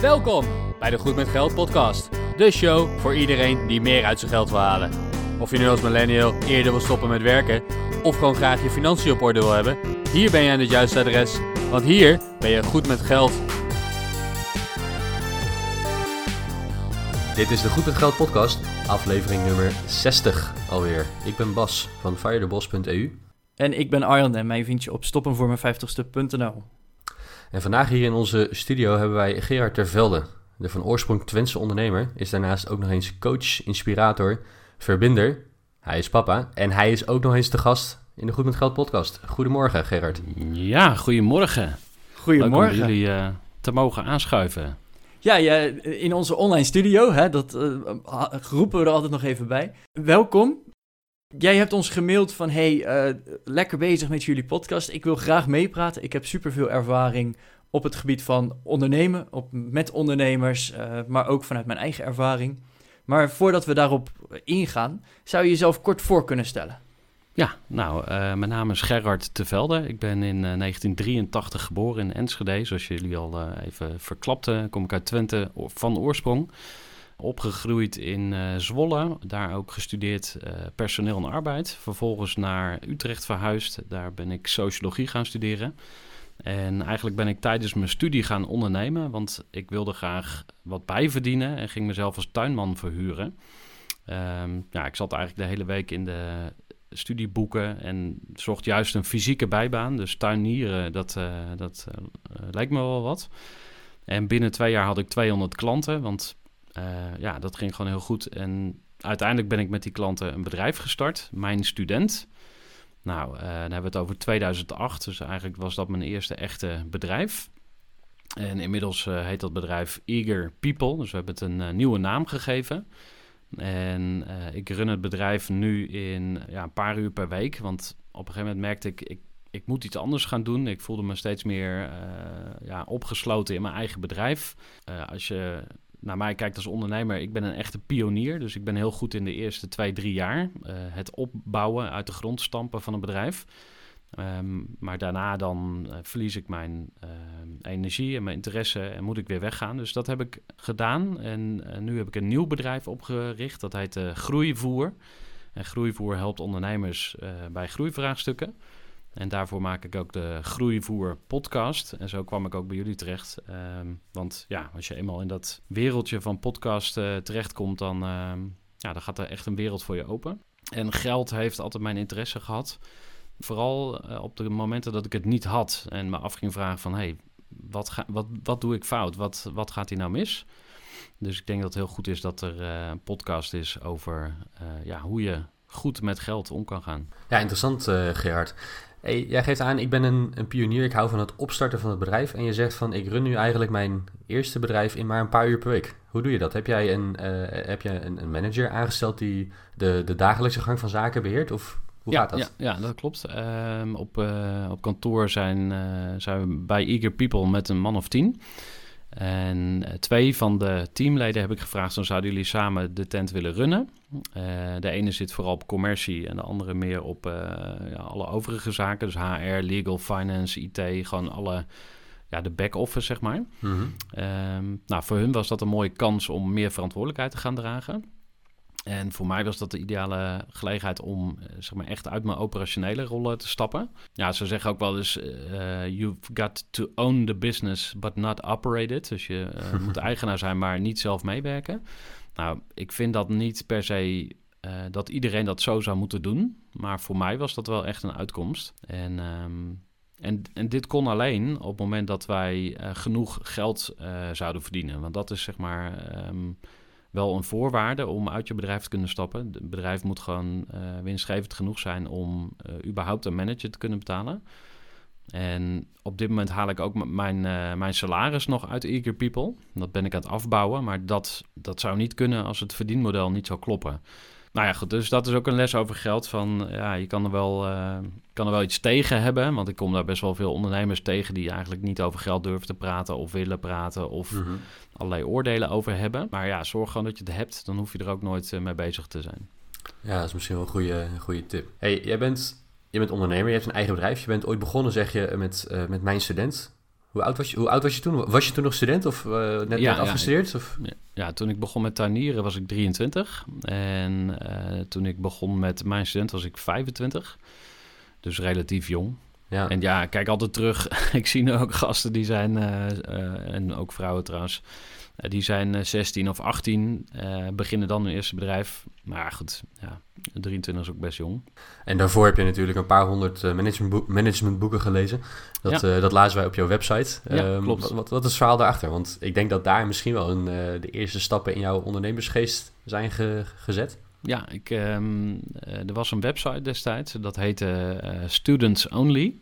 Welkom bij de Goed met Geld podcast. De show voor iedereen die meer uit zijn geld wil halen. Of je nu als millennial eerder wil stoppen met werken of gewoon graag je financiën op orde wil hebben, hier ben je aan het juiste adres, want hier ben je goed met geld. Dit is de Goed met Geld podcast, aflevering nummer 60 alweer. Ik ben Bas van firethebos.eu. En ik ben Arjan en mij vind je op stoppenvoormijn50ste.nl. En vandaag hier in onze studio hebben wij Gerard Tervelde, de van oorsprong Twentse ondernemer. Is daarnaast ook nog eens coach, inspirator, verbinder. Hij is papa en hij is ook nog eens te gast in de Goed met Geld podcast. Goedemorgen Gerard. Ja, goedemorgen. Goedemorgen. Leuk om jullie uh, te mogen aanschuiven. Ja, ja, in onze online studio, hè, dat uh, roepen we er altijd nog even bij. Welkom. Jij hebt ons gemaild van, hey, uh, lekker bezig met jullie podcast. Ik wil graag meepraten. Ik heb superveel ervaring op het gebied van ondernemen, op, met ondernemers, uh, maar ook vanuit mijn eigen ervaring. Maar voordat we daarop ingaan, zou je jezelf kort voor kunnen stellen? Ja, nou, uh, mijn naam is Gerard Tevelde. Ik ben in 1983 geboren in Enschede. Zoals jullie al even verklapten, kom ik uit Twente van oorsprong opgegroeid in uh, Zwolle, daar ook gestudeerd uh, personeel en arbeid. Vervolgens naar Utrecht verhuisd, daar ben ik sociologie gaan studeren. En eigenlijk ben ik tijdens mijn studie gaan ondernemen, want ik wilde graag wat bijverdienen en ging mezelf als tuinman verhuren. Um, ja, ik zat eigenlijk de hele week in de studieboeken en zocht juist een fysieke bijbaan. Dus tuinieren, dat, uh, dat lijkt me wel wat. En binnen twee jaar had ik 200 klanten, want ja, dat ging gewoon heel goed. En uiteindelijk ben ik met die klanten een bedrijf gestart, Mijn Student. Nou, uh, dan hebben we het over 2008, dus eigenlijk was dat mijn eerste echte bedrijf. En inmiddels uh, heet dat bedrijf Eager People, dus we hebben het een nieuwe naam gegeven. En ik run het bedrijf nu in ja, een paar uur per week, want op een gegeven moment merkte ik, ik, ik moet iets anders gaan doen. Ik voelde me steeds meer ja, opgesloten in mijn eigen bedrijf. als je naar mij kijkt als ondernemer, ik ben een echte pionier. Dus ik ben heel goed in de eerste twee, drie jaar. Uh, het opbouwen, uit de grond stampen van een bedrijf. Um, maar daarna dan uh, verlies ik mijn uh, energie en mijn interesse en moet ik weer weggaan. Dus dat heb ik gedaan. En nu heb ik een nieuw bedrijf opgericht. Dat heet Groeivoer. En Groeivoer helpt ondernemers bij groeivraagstukken. En daarvoor maak ik ook de Groeivoer podcast. En zo kwam ik ook bij jullie terecht. Um, want ja, als je eenmaal in dat wereldje van podcast uh, terechtkomt, dan, uh, ja, dan gaat er echt een wereld voor je open. En geld heeft altijd mijn interesse gehad. Vooral uh, op de momenten dat ik het niet had en me af ging vragen van... hey, wat, wat, wat doe ik fout? Wat, wat gaat hier nou mis? Dus ik denk dat het heel goed is dat er eh, een podcast is over ja, hoe je goed met geld om kan gaan. Ja, interessant Gerard. Hey, jij geeft aan, ik ben een, een, pionier, ik hou van het opstarten van het bedrijf. En je zegt van, ik run nu eigenlijk mijn eerste bedrijf in maar een paar uur per week. Hoe doe je dat? Heb jij een, uh, heb je een, een, manager aangesteld die de, de dagelijkse gang van zaken beheert? Of hoe ja, gaat dat? Ja, ja dat klopt. Um, op, uh, op kantoor zijn, uh, zijn we bij Eager People met een man of tien. En twee van de teamleden heb ik gevraagd: dan zouden jullie samen de tent willen runnen? Uh, de ene zit vooral op commercie en de andere meer op uh, ja, alle overige zaken. Dus HR, legal, finance, IT, gewoon alle, ja, de back-office, zeg maar. Mm -hmm. um, nou, voor hun was dat een mooie kans om meer verantwoordelijkheid te gaan dragen. En voor mij was dat de ideale gelegenheid om zeg maar, echt uit mijn operationele rollen te stappen. Ja, ze zeggen ook wel eens: uh, you've got to own the business, but not operate it. Dus je uh, moet eigenaar zijn, maar niet zelf meewerken. Nou, ik vind dat niet per se uh, dat iedereen dat zo zou moeten doen. Maar voor mij was dat wel echt een uitkomst. En, um, en, en dit kon alleen op het moment dat wij genoeg geld zouden verdienen. Want dat is zeg maar. Um, wel een voorwaarde om uit je bedrijf te kunnen stappen. Het bedrijf moet gewoon uh, winstgevend genoeg zijn om uh, überhaupt een manager te kunnen betalen. En op dit moment haal ik ook mijn, uh, mijn salaris nog uit Eager People. Dat ben ik aan het afbouwen, maar dat, dat zou niet kunnen als het verdienmodel niet zou kloppen. Nou ja, goed, dus dat is ook een les over geld. Van ja, je kan er wel, uh, kan er wel iets tegen hebben. Want ik kom daar best wel veel ondernemers tegen die eigenlijk niet over geld durven te praten of willen praten of -hmm. allerlei oordelen over hebben. Maar ja, zorg gewoon dat je het hebt, dan hoef je er ook nooit uh, mee bezig te zijn. Ja, dat is misschien wel een goede, goede tip. Hey, jij bent, je bent ondernemer, je hebt een eigen bedrijf. Je bent ooit begonnen, zeg je, met, uh, met Mijn Student. Hoe oud, was je, hoe oud was je toen? Was je toen nog student of uh, net, Ja, net ja, afgestudeerd? Of? Ja, toen ik begon met tuinieren was ik 23. En eh, toen ik begon met mijn student was ik 25. Dus relatief jong. Ja. En ja, kijk altijd terug. ik zie nu ook gasten die zijn, eh, eh, en ook vrouwen trouwens, eh, die zijn eh, 16 of 18, eh, beginnen dan hun eerste bedrijf. Maar goed, ja, 23 is ook best jong. En daarvoor heb je natuurlijk een paar honderd eh, managementboek, managementboeken gelezen. Dat, Ja. eh, dat lazen wij op jouw website. Ja, Ehm, klopt. Wat, wat, wat is het verhaal daarachter? Want ik denk dat daar misschien wel een, eh, de eerste stappen in jouw ondernemersgeest zijn ge- gezet. Ja, ik, ehm, eh, er was een website destijds, dat heette eh, Students Only.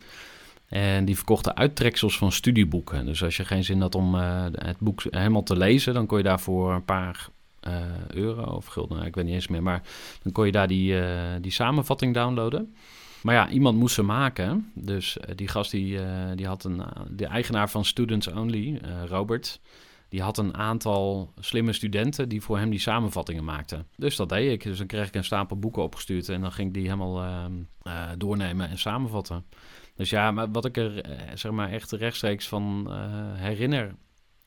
En die verkochten uittreksels van studieboeken. Dus als je geen zin had om eh, het boek helemaal te lezen, dan kon je daarvoor een paar eh, euro of gulden, ik weet niet eens meer. Maar dan kon je daar die, eh, die samenvatting downloaden. Maar ja, iemand moest ze maken. Dus die gast die, die had een, de eigenaar van Students Only, Robert, die had een aantal slimme studenten die voor hem die samenvattingen maakten. Dus dat deed ik. Dus dan kreeg ik een stapel boeken opgestuurd en dan ging ik die helemaal ehm, eh, doornemen en samenvatten. Dus ja, maar wat ik er eh, zeg maar echt rechtstreeks van eh, herinner.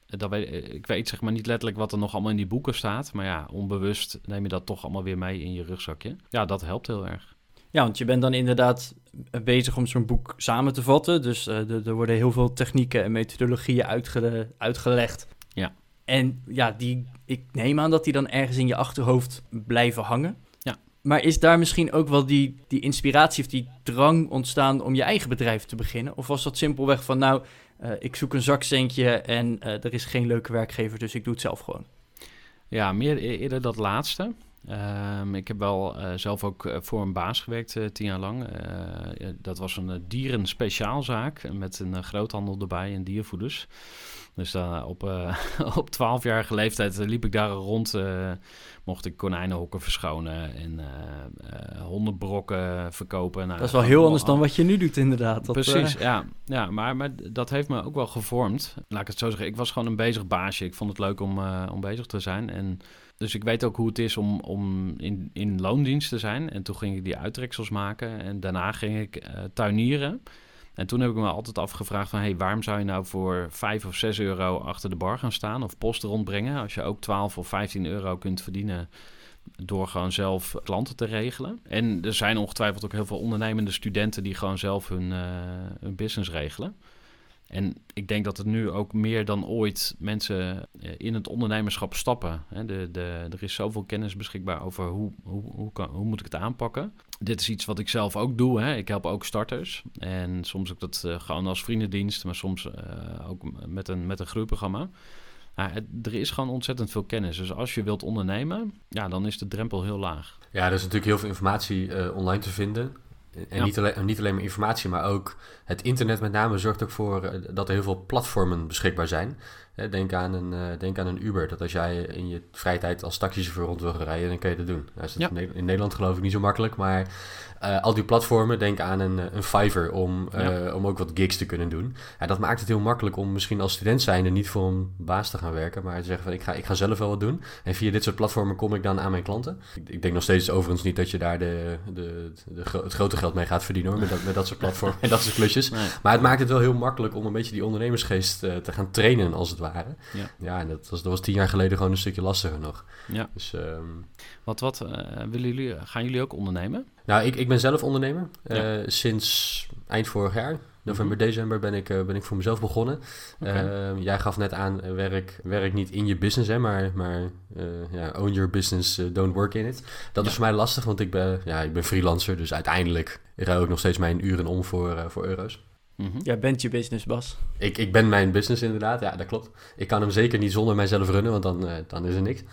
eh, Dat weet, ik weet zeg maar niet letterlijk wat er nog allemaal in die boeken staat. Maar ja, onbewust neem je dat toch allemaal weer mee in je rugzakje. Ja, dat helpt heel erg. Ja, want je bent dan inderdaad bezig om zo'n boek samen te vatten. Dus er- worden heel veel technieken en methodologieën uitgele- uitgelegd. Ja. En ja, die, ik neem aan dat die dan ergens in je achterhoofd blijven hangen. Maar is daar misschien ook wel die, die inspiratie of die drang ontstaan om je eigen bedrijf te beginnen? Of was dat simpelweg van, nou, eh, ik zoek een zakcentje en eh, er is geen leuke werkgever, dus ik doe het zelf gewoon? Ja, meer e- eerder dat laatste. Ehm, ik heb wel eh, zelf ook eh, voor een baas gewerkt, eh, tien jaar lang. Dat was een dierenspeciaalzaak met een groothandel erbij en diervoeders. Dus op, op 12-jarige leeftijd liep ik daar rond. Mocht ik konijnenhokken verschonen en hondenbrokken verkopen. Nou, dat is wel heel anders dan wat je nu doet, inderdaad. Dat, Precies, ja. ja maar, maar dat heeft me ook wel gevormd. Laat ik het zo zeggen. Ik was gewoon een bezig baasje. Ik vond het leuk om, om bezig te zijn. En dus ik weet ook hoe het is om, om in, in loondienst te zijn. En toen ging ik die uittreksels maken. En daarna ging ik uh, tuinieren. En toen heb ik me altijd afgevraagd van... Hey, waarom zou je nou voor 5 of 6 euro achter de bar gaan staan... of post rondbrengen... als je ook 12 of 15 euro kunt verdienen... door gewoon zelf klanten te regelen. En er zijn ongetwijfeld ook heel veel ondernemende studenten... die gewoon zelf hun, uh, hun business regelen. En ik denk dat het nu ook meer dan ooit mensen in het ondernemerschap stappen. De, de, er is zoveel kennis beschikbaar over hoe, hoe, hoe, kan, hoe moet ik het aanpakken. Dit is iets wat ik zelf ook doe. Hè. Ik help ook starters. En soms ook dat uh, gewoon als vriendendienst, maar soms uh, ook met een, met een groeiprogramma. Het, er is gewoon ontzettend veel kennis. Dus als je wilt ondernemen, ja, dan is de drempel heel laag. Ja, er is natuurlijk heel veel informatie online te vinden. En ja. niet, alleen, niet alleen maar informatie, maar ook het internet met name zorgt ook voor uh, dat er heel veel platformen beschikbaar zijn. Denk, aan een, uh, denk aan een Uber, dat als jij in je vrije tijd als taxichauffeur rond wil gaan rijden, dan kun je dat doen. Nou, is dat ja. in Nederland geloof ik niet zo makkelijk, maar uh, al die platformen, denk aan een, een Fiverr om, ja. om ook wat gigs te kunnen doen. Ja, dat maakt het heel makkelijk om misschien als student zijnde niet voor een baas te gaan werken, maar te zeggen van ik ga, ik ga zelf wel wat doen. En via dit soort platformen kom ik dan aan mijn klanten. Ik, ik denk nog steeds overigens niet dat je daar de, de, de, de het grote geld mee gaat verdienen hoor, met dat, met dat soort platformen en dat soort klusjes. Nee. Maar het maakt het wel heel makkelijk om een beetje die ondernemersgeest uh, te gaan trainen als het ware. Ja, ja en dat was, dat was tien jaar geleden gewoon een stukje lastiger nog. Ja. Dus, um... wat wat uh, willen jullie, gaan jullie ook ondernemen? Nou, ik, ik ben zelf ondernemer. Ja. Uh, sinds eind vorig jaar. November, mm -hmm. december ben ik, ben ik voor mezelf begonnen. Okay. Uh, jij gaf net aan, werk, werk niet in je business, hè, maar, maar uh, ja, own your business, don't work in it. Dat ja. is voor mij lastig, want ik ben, ja, ik ben freelancer, dus uiteindelijk ruil ik nog steeds mijn uren om voor, voor euro's. Mm -hmm. Jij bent je business, Bas. Ik, ik ben mijn business inderdaad, ja, dat klopt. Ik kan hem zeker niet zonder mijzelf runnen, want dan, dan is er niks.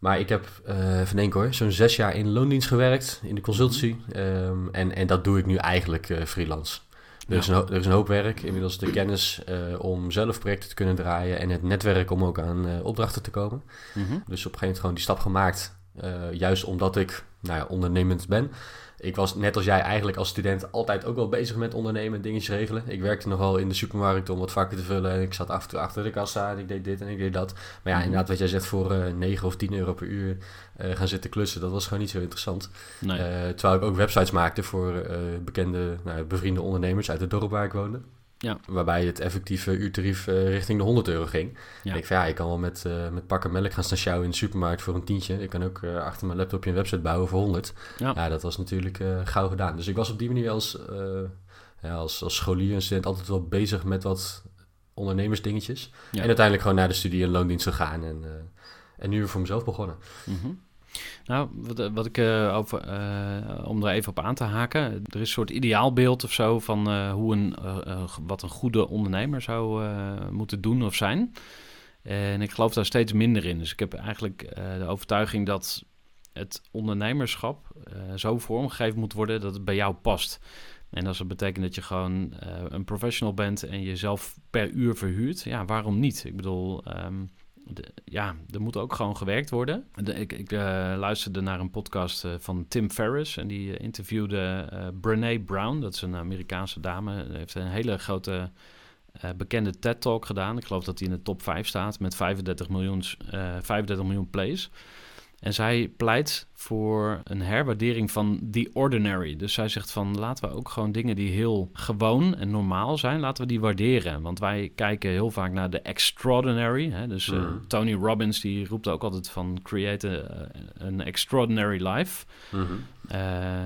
Maar ik heb, uh, even denken hoor, zo'n zes jaar in loondienst gewerkt, in de consultancy. Um, en, en dat doe ik nu eigenlijk uh, freelance. Er, ja. is een, er is een hoop werk, inmiddels de kennis uh, om zelf projecten te kunnen draaien en het netwerk om ook aan uh, opdrachten te komen. Mm -hmm. Dus op een gegeven moment gewoon die stap gemaakt, uh, juist omdat ik nou ja, ondernemend ben. Ik was net als jij eigenlijk als student altijd ook wel bezig met ondernemen en dingetjes regelen. Ik werkte nogal in de supermarkt om wat vakken te vullen. En ik zat af en toe achter de kassa en ik deed dit en ik deed dat. Maar ja, -hmm. inderdaad wat jij zegt, voor uh, 9 of 10 euro per uur uh, gaan zitten klussen, dat was gewoon niet zo interessant. Nee. Uh, terwijl ik ook websites maakte voor bekende, nou, bevriende ondernemers uit het dorp waar ik woonde. Ja. Waarbij het effectieve uurtarief eh, richting de 100 euro ging. Ja. Ik van ja, ik kan wel met, eh, met pakken melk gaan staan sjouwen in de supermarkt voor een tientje. Ik kan ook eh, achter mijn laptopje een website bouwen voor 100. Ja. Ja, dat was natuurlijk gauw gedaan. Dus ik was op die manier als, ja, als, als scholier en student altijd wel bezig met wat ondernemersdingetjes. En uiteindelijk gewoon naar de studie en loondienst gegaan. En, en nu weer voor mezelf begonnen. Mhm. Nou, wat, wat ik eh, over, eh, om er even op aan te haken, er is een soort ideaalbeeld of zo van eh, hoe een, eh, eh, wat een goede ondernemer zou eh, moeten doen of zijn. En ik geloof daar steeds minder in. Dus ik heb eigenlijk eh, de overtuiging dat het ondernemerschap eh, zo vormgegeven moet worden dat het bij jou past. En als dat betekent dat je gewoon eh, een professional bent en jezelf per uur verhuurt, ja, waarom niet? Ik bedoel, ehm, ja, er moet ook gewoon gewerkt worden. De- ik ik eh, luisterde naar een podcast eh, van Tim Ferriss en die eh, interviewde eh Brene Brown. Dat is een Amerikaanse dame. Die heeft een hele grote bekende TED-talk gedaan. Ik geloof dat hij in de top 5 staat met 35 miljoen, eh 35 miljoen plays. En zij pleit voor een herwaardering van the ordinary. Dus zij zegt van laten we ook gewoon dingen die heel gewoon en normaal zijn, laten we die waarderen. Want wij kijken heel vaak naar de extraordinary. Hè? Dus eh, Mhm. Tony Robbins die roept ook altijd van create een extraordinary life. Eh,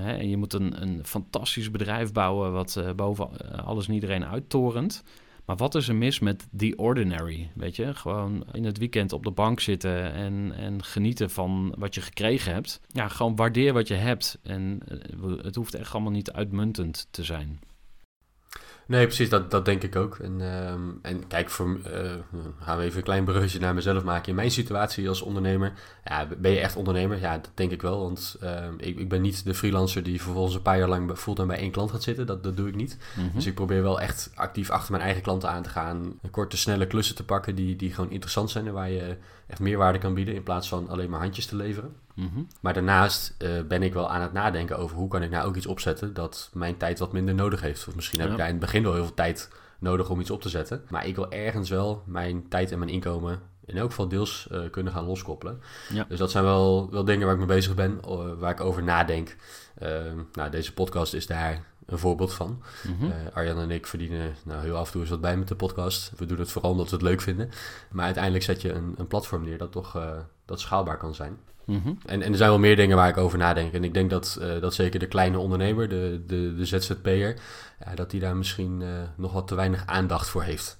hè, en je moet een, een fantastisch bedrijf bouwen wat eh, boven alles en iedereen uittorent. Maar wat is er mis met the ordinary? Weet je, gewoon in het weekend op de bank zitten en, en genieten van wat je gekregen hebt. Ja, gewoon waardeer wat je hebt. En eh, het hoeft echt allemaal niet uitmuntend te zijn. Nee, precies, dat, dat denk ik ook. En, ehm, en kijk, voor, eh, gaan we even een klein bruggetje naar mezelf maken. In mijn situatie als ondernemer, ja, ben je echt ondernemer? Ja, dat denk ik wel. Want ehm, ik, ik ben niet de freelancer die vervolgens een paar jaar lang bij- fulltime bij één klant gaat zitten. Dat, dat doe ik niet. Mhm. Dus ik probeer wel echt actief achter mijn eigen klanten aan te gaan. Korte, snelle klussen te pakken die, die gewoon interessant zijn en waar je echt meerwaarde kan bieden in plaats van alleen maar handjes te leveren. Mhm. Maar daarnaast eh, ben ik wel aan het nadenken over hoe kan ik nou ook iets opzetten dat mijn tijd wat minder nodig heeft. Of misschien heb ik daar in het begin wel heel veel tijd nodig om iets op te zetten. Maar ik wil ergens wel mijn tijd en mijn inkomen in elk geval deels eh, kunnen gaan loskoppelen. Ja. Dus dat zijn wel, wel dingen waar ik mee bezig ben, o- waar ik over nadenk. Eh, nou, deze podcast is daar een voorbeeld van. Mhm. Eh, Arjan en ik verdienen nou, heel af en toe eens wat bij met de podcast. We doen het vooral omdat we het leuk vinden. Maar uiteindelijk zet je een, een platform neer dat toch eh, dat schaalbaar kan zijn. Mhm. En, en er zijn wel meer dingen waar ik over nadenk. En ik denk dat, eh, dat zeker de kleine ondernemer, de, de, de ZZP'er, ja, dat die daar misschien nog wat te weinig aandacht voor heeft.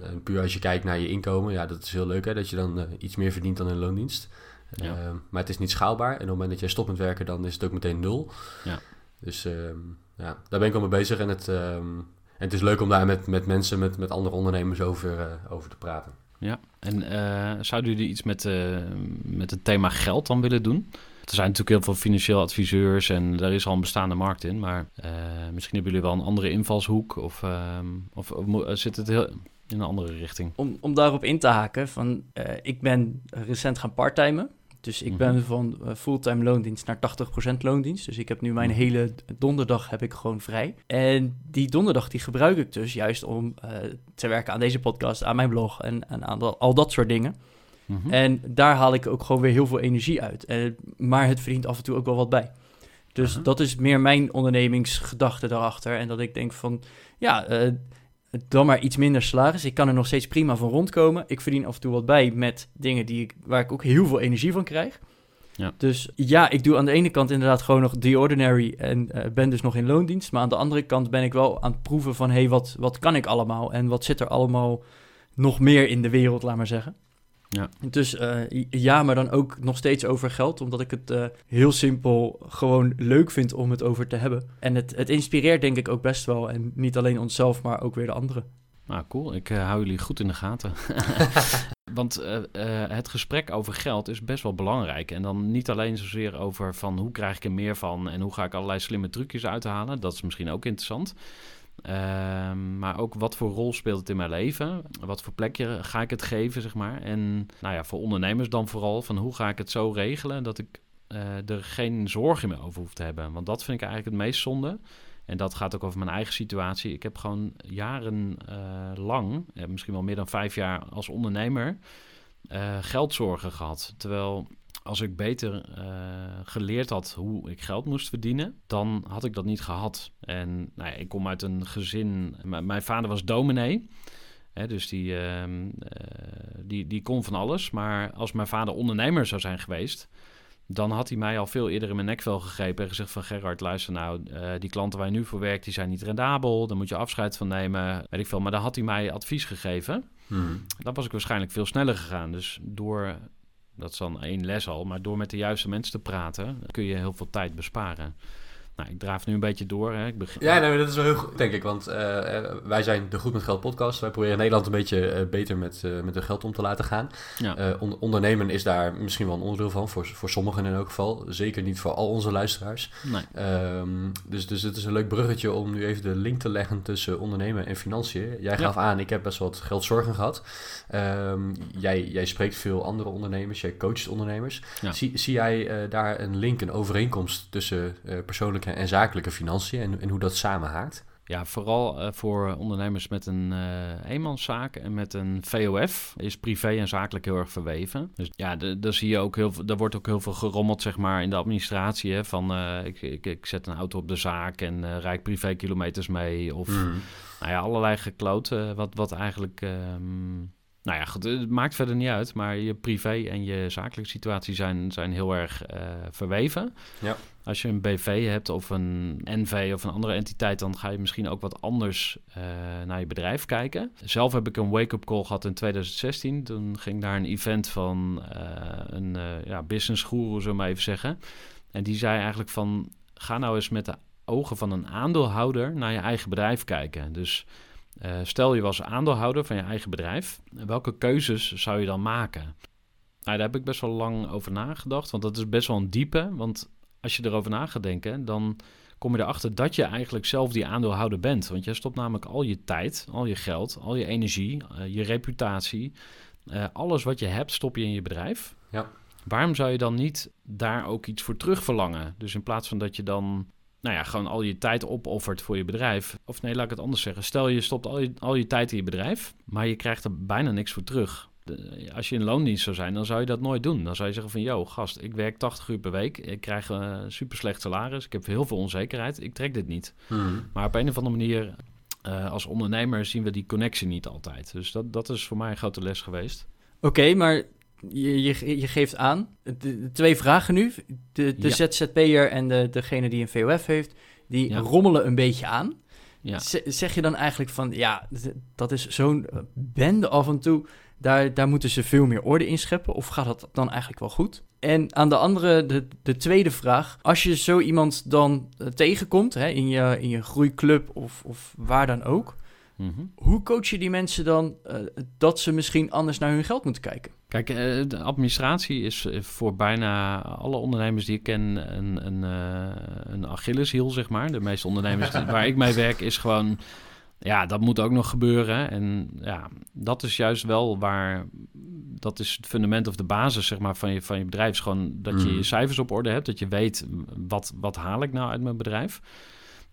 En puur als je kijkt naar je inkomen, ja, dat is heel leuk hè, dat je dan iets meer verdient dan een loondienst. Ja. Eh, maar het is niet schaalbaar. En op het moment dat jij stopt met werken, dan is het ook meteen nul. Ja. Dus ehm, ja, daar ben ik al mee bezig. En het, ehm, en het is leuk om daar met, met mensen, met, met andere ondernemers over, eh, over te praten. Ja, en eh, zouden jullie iets met, eh, met het thema geld dan willen doen? Er zijn natuurlijk heel veel financieel adviseurs en daar is al een bestaande markt in. Maar eh, misschien hebben jullie wel een andere invalshoek of, ehm, of, of zit het heel in een andere richting? Om, om daarop in te haken, van, eh, ik ben recent gaan parttimen. Dus ik Mhm. ben van eh, fulltime loondienst naar 80% loondienst. Dus ik heb nu mijn Mhm. hele donderdag heb ik gewoon vrij. En die donderdag die gebruik ik dus juist om eh, te werken aan deze podcast, aan mijn blog en, en aan dat- al dat soort dingen. Mhm. En daar haal ik ook gewoon weer heel veel energie uit. En, maar het verdient af en toe ook wel wat bij. Dus Aha. dat is meer mijn ondernemingsgedachte daarachter. En dat ik denk van, ja, eh, dan maar iets minder salaris. Ik kan er nog steeds prima van rondkomen. Ik verdien af en toe wat bij met dingen die ik, waar ik ook heel veel energie van krijg. Ja. Dus ja, ik doe aan de ene kant inderdaad gewoon nog the ordinary en eh, ben dus nog in loondienst. Maar aan de andere kant ben ik wel aan het proeven van, hé, hey, wat, wat kan ik allemaal? En wat zit er allemaal nog meer in de wereld, laat maar zeggen. Ja. Dus eh, ja, maar dan ook nog steeds over geld, omdat ik het eh, heel simpel gewoon leuk vind om het over te hebben. En het, het inspireert denk ik ook best wel. En niet alleen onszelf, maar ook weer de anderen. Nou, cool. Ik eh, hou jullie goed in de gaten. Want het gesprek over geld is best wel belangrijk. En dan niet alleen zozeer over van hoe krijg ik er meer van en hoe ga ik allerlei slimme trucjes uithalen. Dat is misschien ook interessant. Ehm, maar ook wat voor rol speelt het in mijn leven? Wat voor plekje ga ik het geven, zeg maar? En nou ja, voor ondernemers dan vooral van hoe ga ik het zo regelen dat ik eh, er geen zorgen meer over hoef te hebben. Want dat vind ik eigenlijk het meest zonde. En dat gaat ook over mijn eigen situatie. Ik heb gewoon jarenlang, eh, misschien wel meer dan vijf jaar als ondernemer, eh, geldzorgen gehad. Terwijl als ik beter uh, geleerd had hoe ik geld moest verdienen, dan had ik dat niet gehad. En nou ja, ik kom uit een gezin, mijn vader was dominee. Hè, dus die, uh, die, die kon van alles. Maar als mijn vader ondernemer zou zijn geweest, dan had hij mij al veel eerder in mijn nekvel gegrepen en gezegd van Gerard, luister nou, uh, die klanten waar je nu voor werkt, die zijn niet rendabel, daar moet je afscheid van nemen, weet ik veel. Maar dan had hij mij advies gegeven. Hmm. Dan was ik waarschijnlijk veel sneller gegaan. Dus door, dat is dan één les al, maar door met de juiste mensen te praten, kun je heel veel tijd besparen. Nou, ik draaf nu een beetje door. Hè. Ik begin... Ja, nee, dat is wel heel goed, denk ik. Want uh, wij zijn de Goed met Geld podcast. Wij proberen Nederland een beetje uh, beter met, uh, met hun geld om te laten gaan. Ja. On ondernemen is daar misschien wel een onderdeel van. Voor, voor sommigen in elk geval. Zeker niet voor al onze luisteraars. Nee. Um, dus, dus het is een leuk bruggetje om nu even de link te leggen tussen ondernemen en financiën. Jij gaf ja. aan, ik heb best wat geldzorgen gehad. Um, jij, jij spreekt veel andere ondernemers. Jij coacht ondernemers. Ja. Zie, zie jij daar een link, een overeenkomst tussen persoonlijke en zakelijke financiën en, en hoe dat samenhaakt? Ja, vooral uh, voor ondernemers met een uh, eenmanszaak en met een VOF is privé en zakelijk heel erg verweven. Dus ja, daar zie je ook heel veel, er wordt ook heel veel gerommeld, zeg maar, in de administratie. Hè, van uh, ik, ik, ik, zet een auto op de zaak en rijd privé kilometers mee. Of mm. nou ja, allerlei gekloot, wat, wat eigenlijk. Um, nou ja, goed, het maakt verder niet uit, maar je privé en je zakelijke situatie zijn, zijn heel erg verweven. Ja. Als je een BV hebt of een NV of een andere entiteit, dan ga je misschien ook wat anders uh, naar je bedrijf kijken. Zelf heb ik een wake-up call gehad in 2016. Toen ging daar een event van uh, een uh, ja, business guru, we maar even zeggen. En die zei eigenlijk van, ga nou eens met de ogen van een aandeelhouder naar je eigen bedrijf kijken. Dus stel je was aandeelhouder van je eigen bedrijf, welke keuzes zou je dan maken? Nou, daar heb ik best wel lang over nagedacht, want dat is best wel een diepe. Want als je erover na gaat denken, dan kom je erachter dat je eigenlijk zelf die aandeelhouder bent. Want je stopt namelijk al je tijd, al je geld, al je energie, uh, je reputatie, uh, alles wat je hebt, stop je in je bedrijf. Ja. Waarom zou je dan niet daar ook iets voor terug verlangen? Dus in plaats van dat je dan nou ja, gewoon al je tijd opoffert voor je bedrijf. Of nee, laat ik het anders zeggen. Stel je stopt al je, al je tijd in je bedrijf, maar je krijgt er bijna niks voor terug als je in loondienst zou zijn, dan zou je dat nooit doen. Dan zou je zeggen van, yo, gast, ik werk 80 uur per week. Ik krijg een super slecht salaris. Ik heb heel veel onzekerheid. Ik trek dit niet. Hmm. Maar op een of andere manier, uh, als ondernemer, zien we die connectie niet altijd. Dus dat, dat is voor mij een grote les geweest. Oké, maar je, je, je, geeft aan, de, twee vragen nu. De, de ja. ZZP'er en de, degene die een VOF heeft, die ja. rommelen een beetje aan. Ja. Zeg je dan eigenlijk van, ja, dat is zo'n bende af en toe daar, daar moeten ze veel meer orde in scheppen. Of gaat dat dan eigenlijk wel goed? En aan de andere, de, de tweede vraag. Als je zo iemand dan uh, tegenkomt hè, in, je, in je groeiclub of, of waar dan ook. Mm -hmm. Hoe coach je die mensen dan uh, dat ze misschien anders naar hun geld moeten kijken? Kijk, uh, de administratie is voor bijna alle ondernemers die ik ken een, een, een Achilleshiel, zeg maar. De meeste ondernemers waar ik mee werk is gewoon ja, dat moet ook nog gebeuren. En ja, dat is juist wel waar. Dat is het fundament of de basis zeg maar, van, je, van je bedrijf. Is gewoon dat je je mm. cijfers op orde hebt. Dat je weet wat, wat haal ik nou uit mijn bedrijf.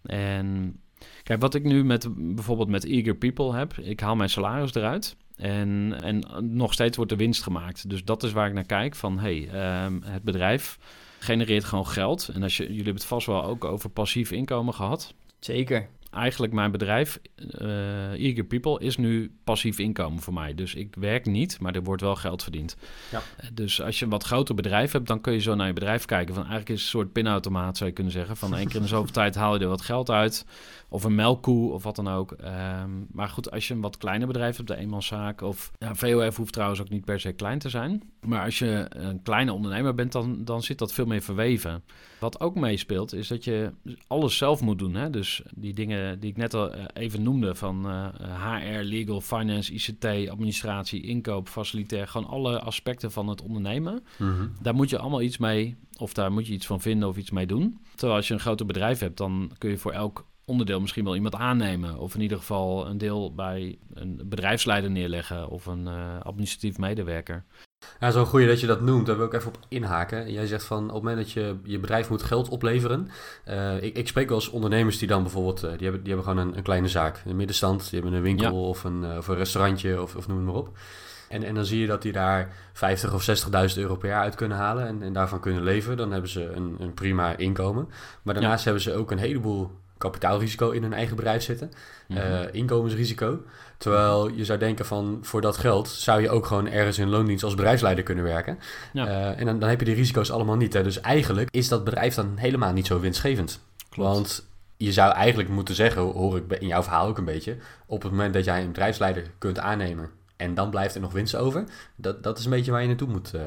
En kijk, wat ik nu met bijvoorbeeld met Eager People heb. Ik haal mijn salaris eruit. En, en nog steeds wordt er winst gemaakt. Dus dat is waar ik naar kijk. Van hey, um, het bedrijf genereert gewoon geld. En als je, jullie hebben het vast wel ook over passief inkomen gehad. Zeker eigenlijk mijn bedrijf, uh, Eager People, is nu passief inkomen voor mij. Dus ik werk niet, maar er wordt wel geld verdiend. Ja. Eh, dus als je een wat groter bedrijf hebt, dan kun je zo naar je bedrijf kijken. Van eigenlijk is het een soort pinautomaat, zou je kunnen zeggen. Van één keer in de zoveel tijd haal je er wat geld uit. Of een melkkoe of wat dan ook. Um, maar goed, als je een wat kleiner bedrijf hebt, de eenmanszaak of ja, VOF hoeft trouwens ook niet per se klein te zijn. Maar als je een kleine ondernemer bent, dan, dan zit dat veel meer verweven. Wat ook meespeelt, is dat je alles zelf moet doen. Hè? Dus die dingen die ik net al eh, even noemde, van uh, eh, HR, legal, finance, ICT, administratie, inkoop, facilitair, gewoon alle aspecten van het ondernemen. Mhm. Daar moet je allemaal iets mee, of daar moet je iets van vinden of iets mee doen. Terwijl als je een groter bedrijf hebt, dan kun je voor elk onderdeel misschien wel iemand aannemen. Of in ieder geval een deel bij een bedrijfsleider neerleggen of een uh, administratief medewerker. Ja, zo'n goeie dat je dat noemt, daar wil ik even op inhaken. Jij zegt van op het moment dat je je bedrijf moet geld opleveren. Uh, ik, ik, spreek wel eens ondernemers die dan bijvoorbeeld, uh, die, hebben, die hebben gewoon een, een, kleine zaak, een middenstand. Die hebben een winkel of, een, of een restaurantje of, of noem het maar op. En, en dan zie je dat die daar 50 of 60.000 euro per jaar uit kunnen halen en, en daarvan kunnen leven. Dan hebben ze een, een prima inkomen. Maar daarnaast hebben ze ook een heleboel kapitaalrisico in hun eigen bedrijf zitten. Mhm. eh, inkomensrisico. Terwijl je zou denken van voor dat geld zou je ook gewoon ergens in loondienst als bedrijfsleider kunnen werken. Ja. Eh, en dan, dan heb je die risico's allemaal niet. Hè. Dus eigenlijk is dat bedrijf dan helemaal niet zo winstgevend. Klopt. Want je zou eigenlijk moeten zeggen, hoor ik in jouw verhaal ook een beetje, op het moment dat jij een bedrijfsleider kunt aannemen en dan blijft er nog winst over, dat, dat is een beetje waar je naartoe moet eh,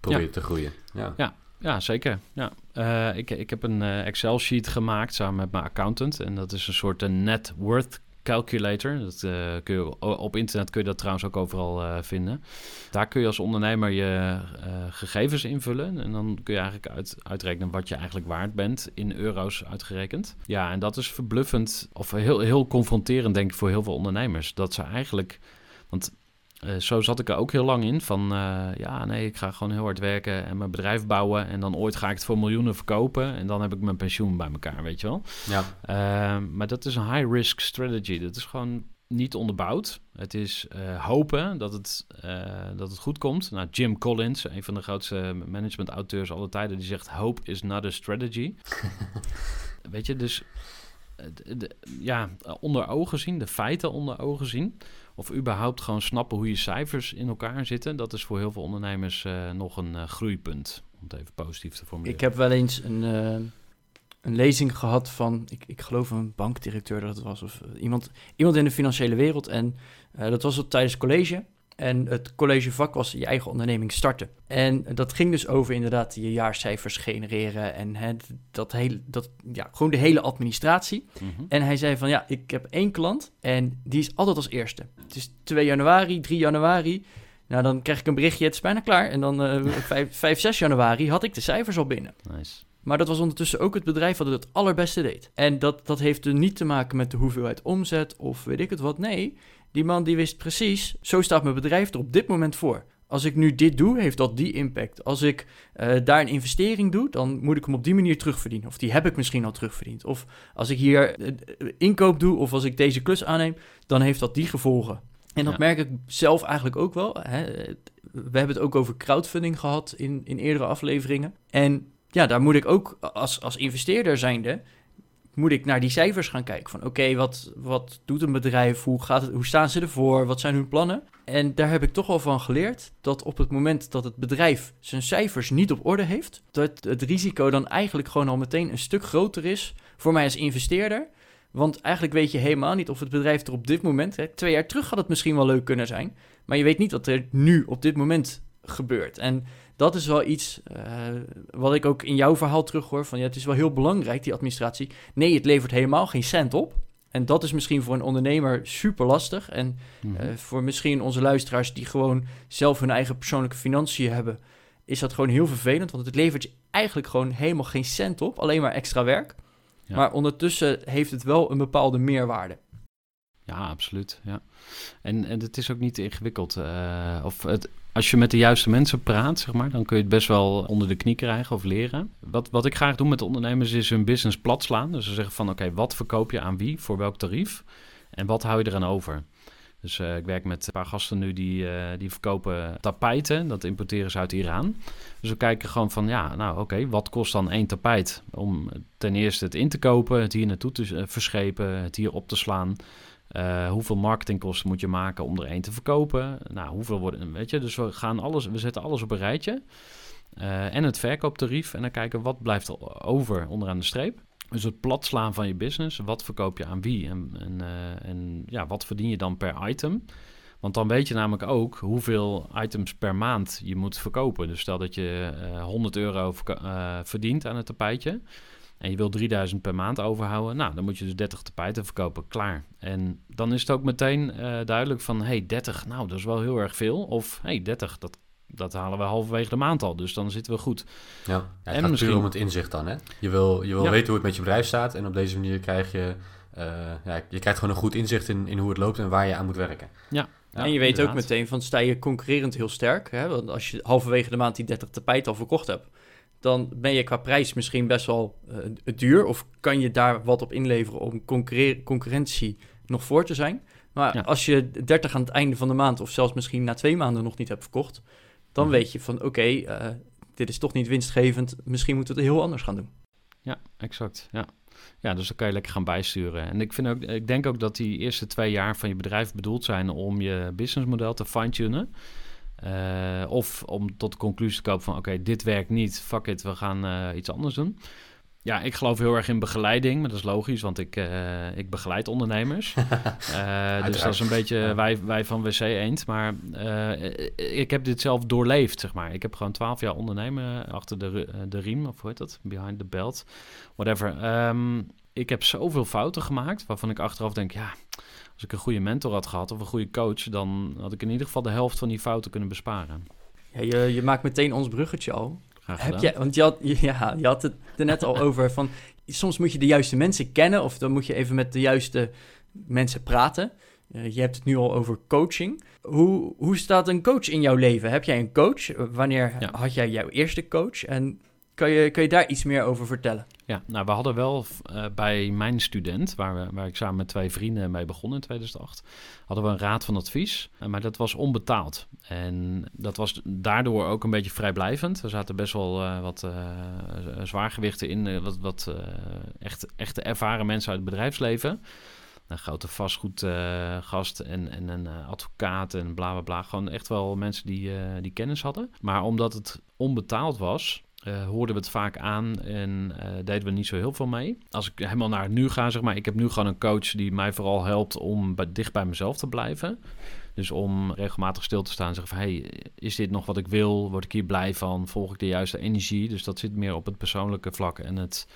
proberen te groeien. Ja. Ja, zeker. Ja. Eh, ik, ik heb een eh, Excel-sheet gemaakt samen met mijn accountant. En dat is een soort een net worth calculator. Dat, eh, kun je, op internet kun je dat trouwens ook overal eh, vinden. Daar kun je als ondernemer je eh, gegevens invullen. En dan kun je eigenlijk uit, uitrekenen wat je eigenlijk waard bent in euro's uitgerekend. Ja, en dat is verbluffend of heel, heel confronterend denk ik voor heel veel ondernemers. Dat ze eigenlijk... Want eh, zo zat ik er ook heel lang in. Van eh, ja, nee, ik ga gewoon heel hard werken en mijn bedrijf bouwen. En dan ooit ga ik het voor miljoenen verkopen. En dan heb ik mijn pensioen bij elkaar, weet je wel. Ja. Eh, maar dat is een high-risk strategy. Dat is gewoon niet onderbouwd. Het is hopen dat het, dat het goed komt. Nou, Jim Collins, een van de grootste management-auteurs aller tijden, die zegt: Hope is not a strategy. Weet je, dus de- de- ja, onder ogen zien, de feiten onder ogen zien. Of überhaupt gewoon snappen hoe je cijfers in elkaar zitten. Dat is voor heel veel ondernemers eh, nog een eh, groeipunt. Om het even positief te formuleren. Ik heb wel eens een, eh, een lezing gehad van, ik, ik geloof een bankdirecteur dat het was, of iemand, iemand in de financiële wereld. En dat was op, tijdens college. En het collegevak was je eigen onderneming starten. En dat ging dus over inderdaad je jaarcijfers genereren en hè, dat hele, dat, ja, gewoon de hele administratie. Mhm. En hij zei van ja, ik heb één klant en die is altijd als eerste. Het is 2 januari, 3 januari. Nou, dan krijg ik een berichtje, het is bijna klaar. En dan eh 5, 5, 6 januari had ik de cijfers al binnen. Nice. Maar dat was ondertussen ook het bedrijf wat het het allerbeste deed. En dat, dat heeft er niet te maken met de hoeveelheid omzet of weet ik het wat. Nee, die man die wist precies, zo staat mijn bedrijf er op dit moment voor. Als ik nu dit doe, heeft dat die impact. Als ik eh, daar een investering doe, dan moet ik hem op die manier terugverdienen. Of die heb ik misschien al terugverdiend. Of als ik hier eh, eh, inkoop doe, of als ik deze klus aanneem, dan heeft dat die gevolgen. En dat Ja. merk ik zelf eigenlijk ook wel. Hè. We hebben het ook over crowdfunding gehad in, in eerdere afleveringen. En ja, daar moet ik ook als, als investeerder zijnde, moet ik naar die cijfers gaan kijken. Van oké, wat, wat doet een bedrijf? Hoe, gaat het, hoe staan ze ervoor? Wat zijn hun plannen? En daar heb ik toch wel van geleerd dat op het moment dat het bedrijf zijn cijfers niet op orde heeft, dat het risico dan eigenlijk gewoon al meteen een stuk groter is voor mij als investeerder. Want eigenlijk weet je helemaal niet of het bedrijf er op dit moment, hè, twee jaar terug had het misschien wel leuk kunnen zijn, maar je weet niet wat er nu op dit moment gebeurt. En dat is wel iets eh, wat ik ook in jouw verhaal terughoor. Van ja, het is wel heel belangrijk, die administratie. Nee, het levert helemaal geen cent op. En dat is misschien voor een ondernemer super lastig. En Mhm. eh, voor misschien onze luisteraars die gewoon zelf hun eigen persoonlijke financiën hebben, is dat gewoon heel vervelend. Want het levert je eigenlijk gewoon helemaal geen cent op. Alleen maar extra werk. Ja. Maar ondertussen heeft het wel een bepaalde meerwaarde. Ja, absoluut. Ja. En, en het is ook niet ingewikkeld. eh, of het, als je met de juiste mensen praat, zeg maar, dan kun je het best wel onder de knie krijgen of leren. Wat, wat ik graag doe met de ondernemers is hun business plat slaan. Dus ze zeggen van oké, wat verkoop je aan wie, voor welk tarief en wat hou je eraan over? Dus eh, ik werk met een paar gasten nu die, eh, die verkopen tapijten. Dat importeren ze uit Iran. Dus we kijken gewoon van, ja, nou oké, wat kost dan één tapijt? Om ten eerste het in te kopen, het hier naartoe te eh, verschepen, het hier op te slaan. Eh, hoeveel marketingkosten moet je maken om er één te verkopen? Nou, hoeveel worden, weet je? Dus we gaan alles, we zetten alles op een rijtje. Eh, en het verkooptarief. En dan kijken wat blijft er over onderaan de streep. Dus het platslaan van je business. Wat verkoop je aan wie? En, en, eh, en ja, wat verdien je dan per item? Want dan weet je namelijk ook hoeveel items per maand je moet verkopen. Dus stel dat je eh 100 euro verdient aan het tapijtje. En je wil 3000 per maand overhouden. Nou, dan moet je dus 30 tapijten verkopen. Klaar. En dan is het ook meteen eh, duidelijk van... hey, 30, nou, dat is wel heel erg veel. Of hey, 30, dat, dat halen we halverwege de maand al. Dus dan zitten we goed. Ja, ja het En gaat misschien- puur om het inzicht dan. Hè? Je wil, je wil Ja. weten hoe het met je bedrijf staat. En op deze manier krijg je, eh, ja, je krijgt gewoon een goed inzicht in, in hoe het loopt en waar je aan moet werken. Ja, en je weet ook meteen van sta je concurrerend heel sterk. Hè? Want als je halverwege de maand die 30 tapijten al verkocht hebt, dan ben je qua prijs misschien best wel eh, duur. Of kan je daar wat op inleveren om concurre- concurrentie nog voor te zijn. Maar Ja. als je 30 aan het einde van de maand, of zelfs misschien na twee maanden nog niet hebt verkocht, dan Mhm. weet je van oké, eh, dit is toch niet winstgevend. Misschien moeten we het heel anders gaan doen. Ja, exact. Ja. ja, dus dan kan je lekker gaan bijsturen. En ik, vind ook, ik denk ook dat die eerste twee jaar van je bedrijf bedoeld zijn om je businessmodel te fine-tunen. Eh, of om tot de conclusie te komen van oké, dit werkt niet, fuck it, we gaan eh, iets anders doen. Ja, ik geloof heel erg in begeleiding, maar dat is logisch, want ik, eh, ik begeleid ondernemers. Dus dat is een beetje wij, wij van WC Eend. Maar ik heb dit zelf doorleefd, zeg maar. Ik heb gewoon twaalf jaar ondernemen achter de, de riem, of hoe heet dat? Behind the belt, whatever. Ehm, ik heb zoveel fouten gemaakt, waarvan ik achteraf denk, ja... Als ik een goede mentor had gehad of een goede coach... dan had ik in ieder geval de helft van die fouten kunnen besparen. Ja, je, je maakt meteen ons bruggetje al. Heb je, want je had, ja, je had het er net al over van soms moet je de juiste mensen kennen of dan moet je even met de juiste mensen praten. Eh, je hebt het nu al over coaching. Hoe, hoe staat een coach in jouw leven? Heb jij een coach? Eh, Wanneer Ja. had jij jouw eerste coach? En kan je, kan je daar iets meer over vertellen? Ja, nou, we hadden wel eh, bij mijn student, waar, we, waar ik samen met twee vrienden mee begon in 2008, hadden we een raad van advies, eh, maar dat was onbetaald. En dat was daardoor ook een beetje vrijblijvend. Er zaten best wel eh, wat eh, zwaargewichten in, wat, wat echt, echte ervaren mensen uit het bedrijfsleven. Een grote vastgoedgast en, en een advocaat en bla bla bla. Gewoon echt wel mensen die, die kennis hadden. Maar omdat het onbetaald was, eh, hoorden we het vaak aan en eh, deden we niet zo heel veel mee. Als ik helemaal naar het nu ga, zeg maar, ik heb nu gewoon een coach die mij vooral helpt om bij, dicht bij mezelf te blijven. Dus om regelmatig stil te staan en zeggen van, hey, is dit nog wat ik wil? Word ik hier blij van? Volg ik de juiste energie? Dus dat zit meer op het persoonlijke vlak en het,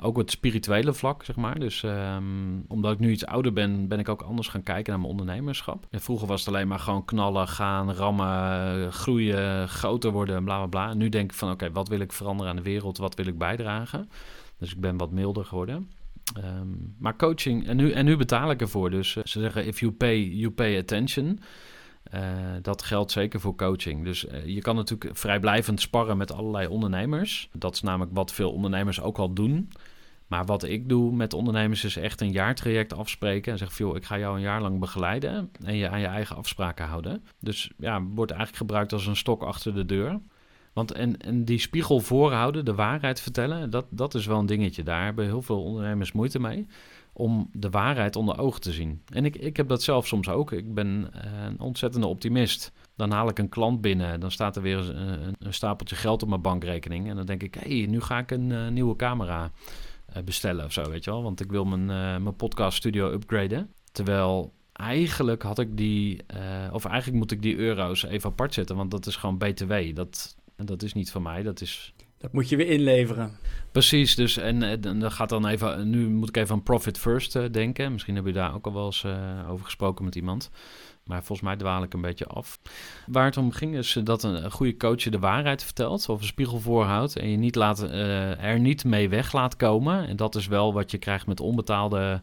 ook het spirituele vlak, zeg maar. Dus ehm, omdat ik nu iets ouder ben, ben ik ook anders gaan kijken naar mijn ondernemerschap. En vroeger was het alleen maar gewoon knallen, gaan, rammen, groeien, groter worden, bla bla bla. Nu denk ik van, oké, wat wil ik veranderen aan de wereld? Wat wil ik bijdragen? Dus ik ben wat milder geworden. Ehm, maar coaching, en nu, en nu betaal ik ervoor. Dus eh, ze zeggen, if you pay, you pay attention. Eh, dat geldt zeker voor coaching. Dus eh, je kan natuurlijk vrijblijvend sparren met allerlei ondernemers. Dat is namelijk wat veel ondernemers ook al doen. Maar wat ik doe met ondernemers is echt een jaartraject afspreken. En zeg, joh, ik ga jou een jaar lang begeleiden en je aan je eigen afspraken houden. Dus ja, wordt eigenlijk gebruikt als een stok achter de deur. Want en, en die spiegel voorhouden, de waarheid vertellen, dat, dat is wel een dingetje. Daar hebben heel veel ondernemers moeite mee. Om de waarheid onder ogen te zien. En ik, ik heb dat zelf soms ook. Ik ben eh, een ontzettende optimist. Dan haal ik een klant binnen. Dan staat er weer een, een, een stapeltje geld op mijn bankrekening. En dan denk ik, hé, hey, nu ga ik een eh, nieuwe camera eh, bestellen of zo, weet je wel. Want ik wil mijn, eh, mijn podcast studio upgraden. Terwijl eigenlijk had ik die, eh, of eigenlijk moet ik die euro's even apart zetten. Want dat is gewoon BTW. Dat, dat is niet van mij. Dat is Dat moet je weer inleveren. Precies, dus en, eh, dan dan gaat dan even, nu moet ik even aan profit first eh, denken. Misschien heb je daar ook al wel eens eh, over gesproken met iemand. Maar volgens mij dwaal ik een beetje af. Waar het om ging is eh, dat een, goede coach je de waarheid vertelt of een spiegel voorhoudt en je niet laat, eh, er niet mee weg laat komen. En dat is wel wat je krijgt met onbetaalde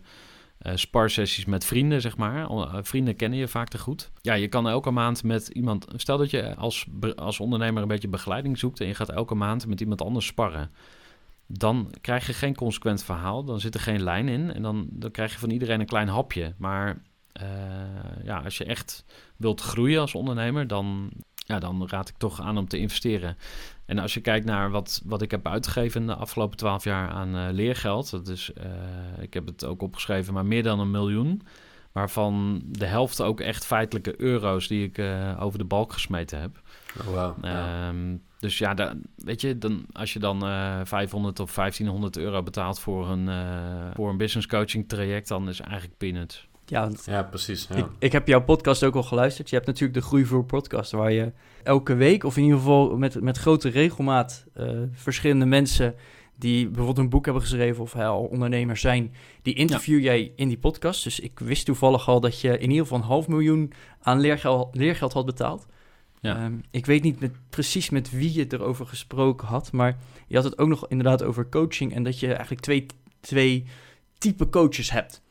eh sparsessies met vrienden, zeg maar. Eh, vrienden kennen je vaak te goed. Ja, je kan elke maand met iemand... Stel dat je als, als ondernemer een beetje begeleiding zoekt... en je gaat elke maand met iemand anders sparren. Dan krijg je geen consequent verhaal. Dan zit er geen lijn in. En dan, dan krijg je van iedereen een klein hapje. Maar eh, ja, als je echt wilt groeien als ondernemer... dan, ja, dan raad ik toch aan om te investeren. En als je kijkt naar wat, wat ik heb uitgegeven in de afgelopen twaalf jaar aan eh, leergeld, dat is, eh, ik heb het ook opgeschreven, maar meer dan een miljoen. Waarvan de helft ook echt feitelijke euro's die ik eh, over de balk gesmeten heb. Oh, wow. Ja. Ehm, dus ja, weet je, dan, als je dan eh 500 of 1500 euro betaalt voor een, voor een business coaching traject, dan is eigenlijk peanuts. Ja, want ja, precies. Ja. Ik, ik heb jouw podcast ook al geluisterd. Je hebt natuurlijk de Groeivoer podcast, waar je elke week, of in ieder geval met, met grote regelmaat, eh, verschillende mensen die bijvoorbeeld een boek hebben geschreven of al ondernemers zijn, die interview jij in die podcast. Dus ik wist toevallig al dat je in ieder geval een half miljoen aan leergeld, leergeld had betaald. Ja. Ehm, ik weet niet met, precies met wie je het erover gesproken had, maar je had het ook nog inderdaad over coaching en dat je eigenlijk twee, twee type coaches hebt.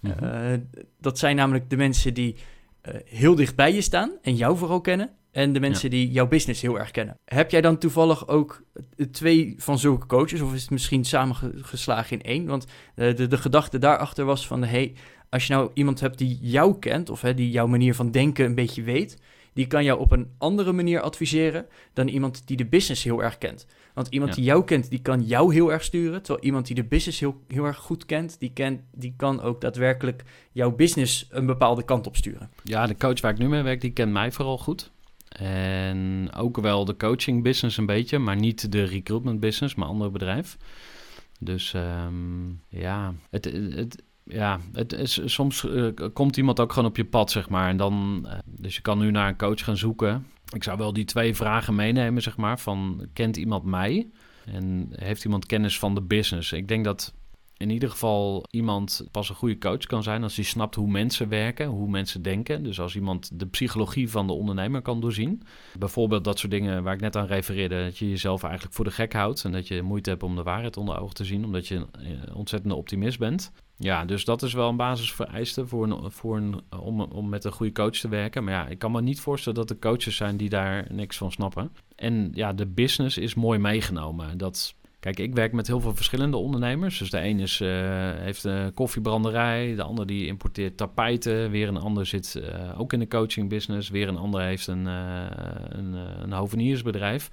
Mhm. Eh, dat zijn namelijk de mensen die eh, heel dicht bij je staan en jou vooral kennen. En de mensen die jouw business heel erg kennen. Heb jij dan toevallig ook eh, twee van zulke coaches? Of is het misschien samengeslagen in één? Want eh, de, de gedachte daarachter was van... hey, Als je nou iemand hebt die jou kent, of hè, die jouw manier van denken een beetje weet, die kan jou op een andere manier adviseren dan iemand die de business heel erg kent. Want iemand Ja. die jou kent, die kan jou heel erg sturen. Terwijl iemand die de business heel, heel erg goed kent, die, kent, die kan ook daadwerkelijk jouw business een bepaalde kant op sturen. Ja, de coach waar ik nu mee werk, die kent mij vooral goed. En ook wel de coaching business een beetje, maar niet de recruitment business, maar ander bedrijf. Dus ehm, ja, het, het, ja, het is, soms eh, komt iemand ook gewoon op je pad, zeg maar. En dan, eh, dus je kan nu naar een coach gaan zoeken. Ik zou wel die twee vragen meenemen, zeg maar. Van, kent iemand mij? En heeft iemand kennis van de business? Ik denk dat in ieder geval iemand pas een goede coach kan zijn als hij snapt hoe mensen werken, hoe mensen denken. Dus als iemand de psychologie van de ondernemer kan doorzien. Bijvoorbeeld dat soort dingen waar ik net aan refereerde, dat je jezelf eigenlijk voor de gek houdt en dat je moeite hebt om de waarheid onder ogen te zien, omdat je een eh, ontzettende optimist bent. Ja, dus dat is wel een basisvereiste voor een, voor om, om met een goede coach te werken. Maar ja, ik kan me niet voorstellen dat er coaches zijn die daar niks van snappen. En ja, de business is mooi meegenomen. Dat, kijk, ik werk met heel veel verschillende ondernemers. Dus de een is, eh, heeft een koffiebranderij, de ander die importeert tapijten. Weer een ander zit eh, ook in de coaching business. Weer een ander heeft een, eh, een, een hoveniersbedrijf.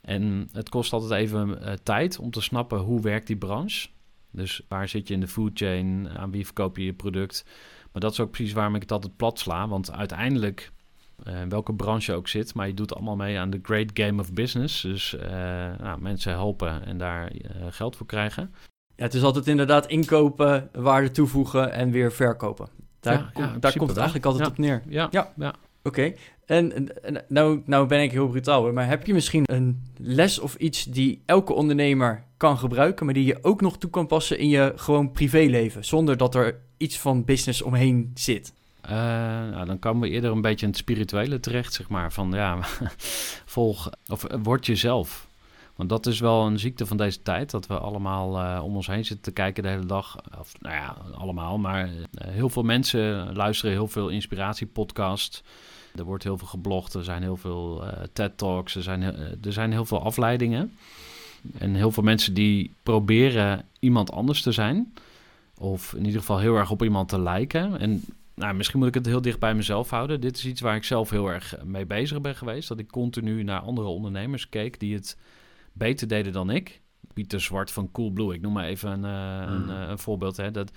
En het kost altijd even tijd om te snappen hoe werkt die branche. Dus waar zit je in de food chain? Aan wie verkoop je je product? Maar dat is ook precies waarom ik het altijd plat sla. Want uiteindelijk, eh, welke branche ook zit, maar je doet allemaal mee aan de great game of business. Dus eh, nou, mensen helpen en daar eh, geld voor krijgen. Ja, het is altijd inderdaad inkopen, waarde toevoegen en weer verkopen. Daar, Ja, komt- ja, in daar principe komt het eigenlijk altijd op neer. Ja, Ja. Oké, en, en- en nou, nou ben ik heel brutaal, hoor, maar heb je misschien een les of iets die elke ondernemer kan gebruiken, maar die je ook nog toe kan passen in je gewoon privéleven, zonder dat er iets van business omheen zit? Eh, nou, dan komen we eerder een beetje in het spirituele terecht, zeg maar. Van ja, volg of eh, word jezelf. Want dat is wel een ziekte van deze tijd, dat we allemaal eh, om ons heen zitten te kijken de hele dag. Of nou ja, allemaal, maar heel veel mensen luisteren heel veel inspiratiepodcasts. Er wordt heel veel geblogd, er zijn heel veel TED-talks, er, zijn, er zijn heel veel afleidingen. En heel veel mensen die proberen iemand anders te zijn. Of in ieder geval heel erg op iemand te lijken. En nou, misschien moet ik het heel dicht bij mezelf houden. Dit is iets waar ik zelf heel erg mee bezig ben geweest. Dat ik continu naar andere ondernemers keek die het beter deden dan ik. Pieter Zwart van Coolblue, ik noem maar even een, eh, een, Mm. eh, een voorbeeld. Hè, dat,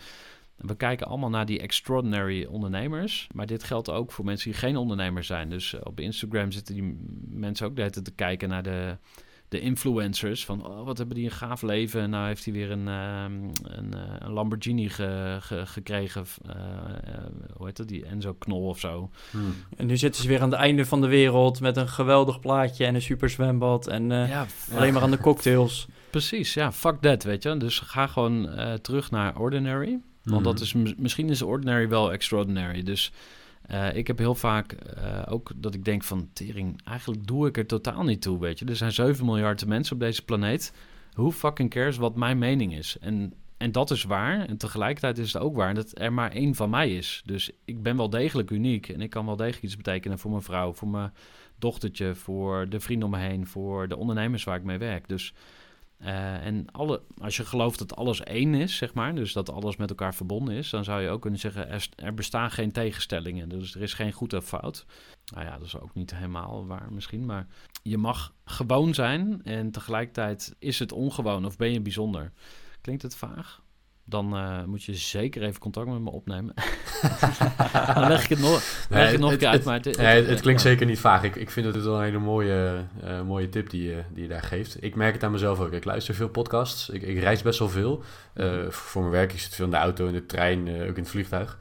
we kijken allemaal naar die extraordinary ondernemers. Maar dit geldt ook voor mensen die geen ondernemers zijn. Dus op Instagram zitten die mensen ook de te kijken naar de, de influencers. Van oh, wat hebben die een gaaf leven. En nou heeft hij weer een, ehm, een, eh, een Lamborghini ge- ge- gekregen. eh, eh, hoe heet dat? Die Enzo Knol of zo. Hmm. En nu zitten ze weer aan het einde van de wereld met een geweldig plaatje en een super zwembad en eh, ja, alleen maar aan de cocktails. precies. Ja, fuck that, weet je. Dus ga gewoon eh, terug naar ordinary. Want dat Mhm. is mis- misschien is ordinary wel extraordinary. Dus eh, ik heb heel vaak eh, ook dat ik denk van tering, eigenlijk doe ik er totaal niet toe, weet je. Er zijn 7 miljard mensen op deze planeet. Who fucking cares wat mijn mening is? En, en dat is waar. En tegelijkertijd is het ook waar dat er maar één van mij is. Dus ik ben wel degelijk uniek en ik kan wel degelijk iets betekenen voor mijn vrouw, voor mijn dochtertje, voor de vrienden om me heen, voor de ondernemers waar ik mee werk. Dus eh, en alle, als je gelooft dat alles één is, zeg maar, dus dat alles met elkaar verbonden is, dan zou je ook kunnen zeggen: er, er bestaan geen tegenstellingen. Dus er is geen goed of fout. Nou ja, dat is ook niet helemaal waar misschien, maar je mag gewoon zijn en tegelijkertijd is het ongewoon of ben je bijzonder. Klinkt het vaag? Dan eh, moet je zeker even contact met me opnemen. dan leg ik het nog, leg ik het nog een keer uit. Maar het, Nee, het, het klinkt zeker niet vaag. Ik, ik vind het wel een hele mooie, eh, mooie tip die, je- die je daar geeft. Ik merk het aan mezelf ook. Ik luister veel podcasts. Ik, ik reis best wel veel. Eh, voor mijn werk, ik zit veel in de auto, in de trein, eh, ook in het vliegtuig.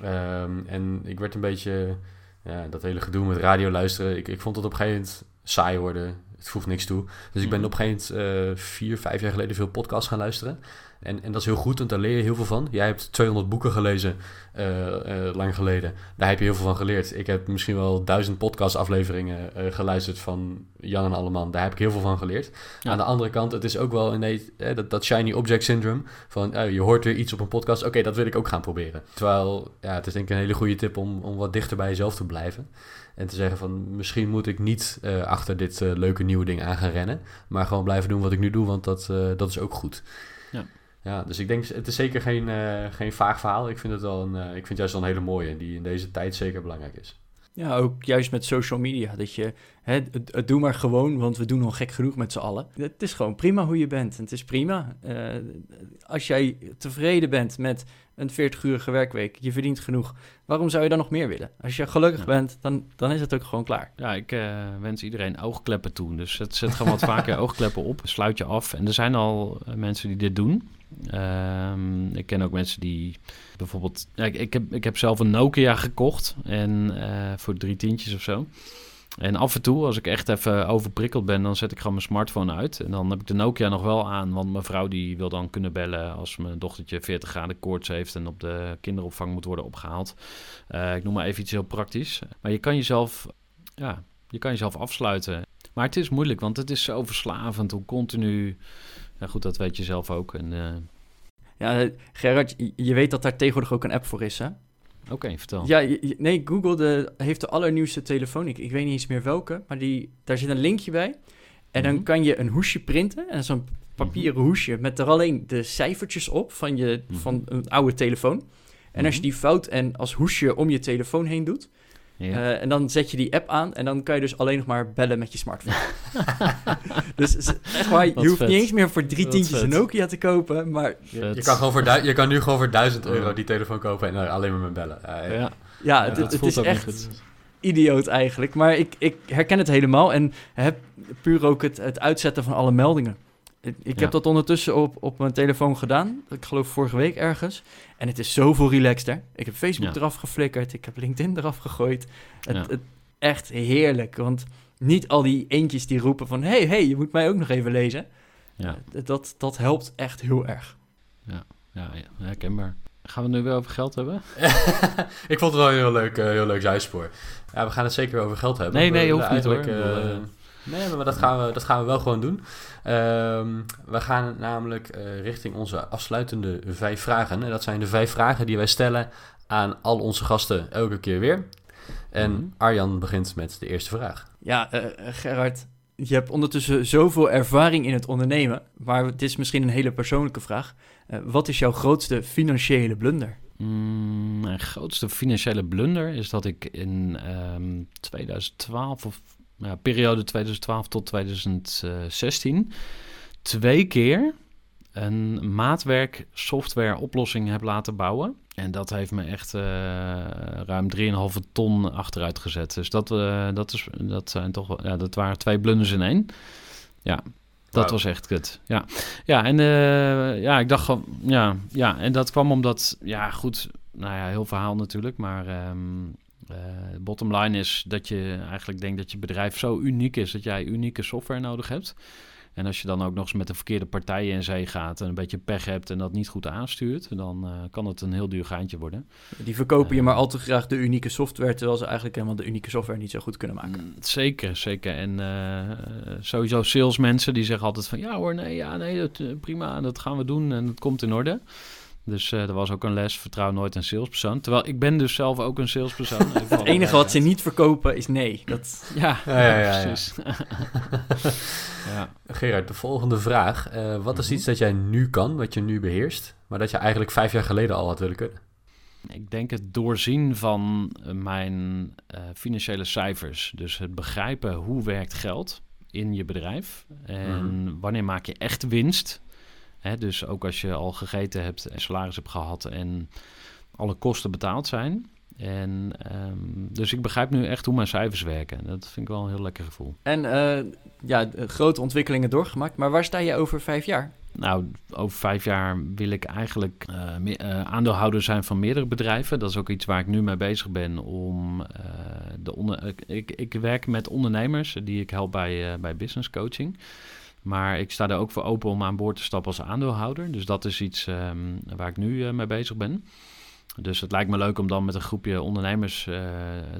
Ehm, en ik werd een beetje, ja, dat hele gedoe met radio luisteren. Ik, ik vond het op een gegeven moment saai worden. Het voegt niks toe. Dus ik ben Mhm. op een gegeven moment eh, vier, vijf jaar geleden veel podcasts gaan luisteren. En, en dat is heel goed, want daar leer je heel veel van. Jij hebt 200 boeken gelezen eh, eh, lang geleden. Daar heb je heel veel van geleerd. Ik heb misschien wel duizend podcastafleveringen eh, geluisterd van Jan en Alleman. Daar heb ik heel veel van geleerd. Ja. Aan de andere kant, het is ook wel ineens eh, dat, dat shiny object syndrome. Van eh, je hoort weer iets op een podcast. Oké, dat wil ik ook gaan proberen. Terwijl, ja, het is denk ik een hele goede tip om, om wat dichter bij jezelf te blijven. En te zeggen van, misschien moet ik niet achter dit leuke nieuwe ding aan gaan rennen. Maar gewoon blijven doen wat ik nu doe, want dat, dat is ook goed. Ja. Ja, dus ik denk, het is zeker geen, uh, geen vaag verhaal. Ik vind het wel een, uh, ik vind het juist wel een hele mooie, die in deze tijd zeker belangrijk is. Ja, ook juist met social media. Dat je, hè, het, het doe maar gewoon, want we doen al gek genoeg met z'n allen. Het is gewoon prima hoe je bent. En het is prima. Uh, als jij tevreden bent met een 40-urige werkweek, je verdient genoeg. Waarom zou je dan nog meer willen? Als je gelukkig ja. bent, dan, dan is het ook gewoon klaar. Ja, ik uh, wens iedereen oogkleppen toe. Dus zet, zet gewoon wat vaker oogkleppen op, sluit je af. En er zijn al mensen die dit doen. Um, ik ken ook mensen die bijvoorbeeld... Ik, ik, heb, ik heb zelf een Nokia gekocht en uh, voor drie tientjes of zo. En af en toe, als ik echt even overprikkeld ben, dan zet ik gewoon mijn smartphone uit. En dan heb ik de Nokia nog wel aan, want mijn vrouw die wil dan kunnen bellen als mijn dochtertje 40 graden koorts heeft en op de kinderopvang moet worden opgehaald. Uh, ik noem maar even iets heel praktisch. Maar je kan jezelf, ja, je kan jezelf afsluiten. Maar het is moeilijk, want het is zo verslavend hoe continu. Ja, goed, dat weet je zelf ook. En, uh... Ja, Gerard, je weet dat daar tegenwoordig ook een app voor is, hè? Oké, okay, vertel. Ja, nee, Google de, heeft de allernieuwste telefoon. Ik, ik weet niet eens meer welke, maar die, daar zit een linkje bij. En dan kan je een hoesje printen. En zo'n papieren mm-hmm. hoesje met er alleen de cijfertjes op van, je, mm-hmm. van een oude telefoon. En als je die fout en als hoesje om je telefoon heen doet, ja. Uh, en dan zet je die app aan en dan kan je dus alleen nog maar bellen met je smartphone. dus echt waar, je hoeft vet. niet eens meer voor drie Wat tientjes vet. een Nokia te kopen, maar... Je, je, kan gewoon voor je kan nu gewoon voor duizend euro die telefoon kopen en alleen maar met bellen. Uh, ja, ja, het, het is echt idioot eigenlijk. Maar ik, ik herken het helemaal en heb puur ook het, het uitzetten van alle meldingen. Ik, ik ja. heb dat ondertussen op, op mijn telefoon gedaan. Ik geloof vorige week ergens. En het is zoveel relaxter. Ik heb Facebook ja. eraf geflikkerd. Ik heb LinkedIn eraf gegooid. Het, ja. het, echt heerlijk. Want niet al die eentjes die roepen van... hey, hey, je moet mij ook nog even lezen. Ja. Dat, dat helpt echt heel erg. Ja, ja, ja herkenbaar. Gaan we het nu weer over geld hebben? ik vond het wel een heel leuk, uh, heel leuk zijspoor. Ja, we gaan het zeker weer over geld hebben. Nee, nee, hoeft niet hoor. Uh, Nee, maar dat gaan we, dat gaan we wel gewoon doen. Um, we gaan namelijk uh, richting onze afsluitende vijf vragen. En dat zijn de vijf vragen die wij stellen aan al onze gasten elke keer weer. En mm-hmm. Arjan begint met de eerste vraag. Ja, uh, Gerard, je hebt ondertussen zoveel ervaring in het ondernemen. Maar het is misschien een hele persoonlijke vraag. Uh, wat is jouw grootste financiële blunder? Mm, mijn grootste financiële blunder is dat ik in um, 2012 of ja, periode 2012 tot 2016 twee keer een maatwerk software oplossing heb laten bouwen. En dat heeft me echt uh, ruim 3,5 ton achteruit gezet. Dus dat, uh, dat, is, dat, zijn toch, ja, dat waren twee blunders in één. Ja, dat wow. was echt kut. Ja, ja en uh, ja, ik dacht gewoon, ja, ja, en dat kwam omdat, ja, goed, nou ja, heel verhaal natuurlijk, maar um, uh, bottom line is dat je eigenlijk denkt dat je bedrijf zo uniek is dat jij unieke software nodig hebt. En als je dan ook nog eens met de verkeerde partijen in zee gaat en een beetje pech hebt en dat niet goed aanstuurt, dan uh, kan het een heel duur gaantje worden. Die verkopen uh, je maar al te graag de unieke software, terwijl ze eigenlijk helemaal de unieke software niet zo goed kunnen maken. Mm, zeker, zeker. En uh, sowieso salesmensen die zeggen altijd van ja hoor, nee, ja, nee, dat, prima, dat gaan we doen en het komt in orde. Dus uh, er was ook een les, vertrouw nooit een salespersoon. Terwijl ik ben dus zelf ook een salespersoon. het enige wat ze niet verkopen is nee. Dat, ja, ja, ja, ja precies. ja. Gerard, de volgende vraag. Uh, wat is mm -hmm. iets dat jij nu kan, wat je nu beheerst, maar dat je eigenlijk vijf jaar geleden al had willen kunnen? Ik denk het doorzien van mijn uh, financiële cijfers. Dus het begrijpen hoe werkt geld in je bedrijf. En mm. wanneer maak je echt winst Hè, dus ook als je al gegeten hebt en salaris hebt gehad en alle kosten betaald zijn. En um, dus ik begrijp nu echt hoe mijn cijfers werken. Dat vind ik wel een heel lekker gevoel. En uh, ja, grote ontwikkelingen doorgemaakt. Maar waar sta je over vijf jaar? Nou, over vijf jaar wil ik eigenlijk uh, me, uh, aandeelhouder zijn van meerdere bedrijven. Dat is ook iets waar ik nu mee bezig ben. Om, uh, de onder, ik, ik werk met ondernemers die ik help bij, bij business coaching. Maar ik sta er ook voor open om aan boord te stappen als aandeelhouder. Dus dat is iets um, waar ik nu uh, mee bezig ben. Dus het lijkt me leuk om dan met een groepje ondernemers uh,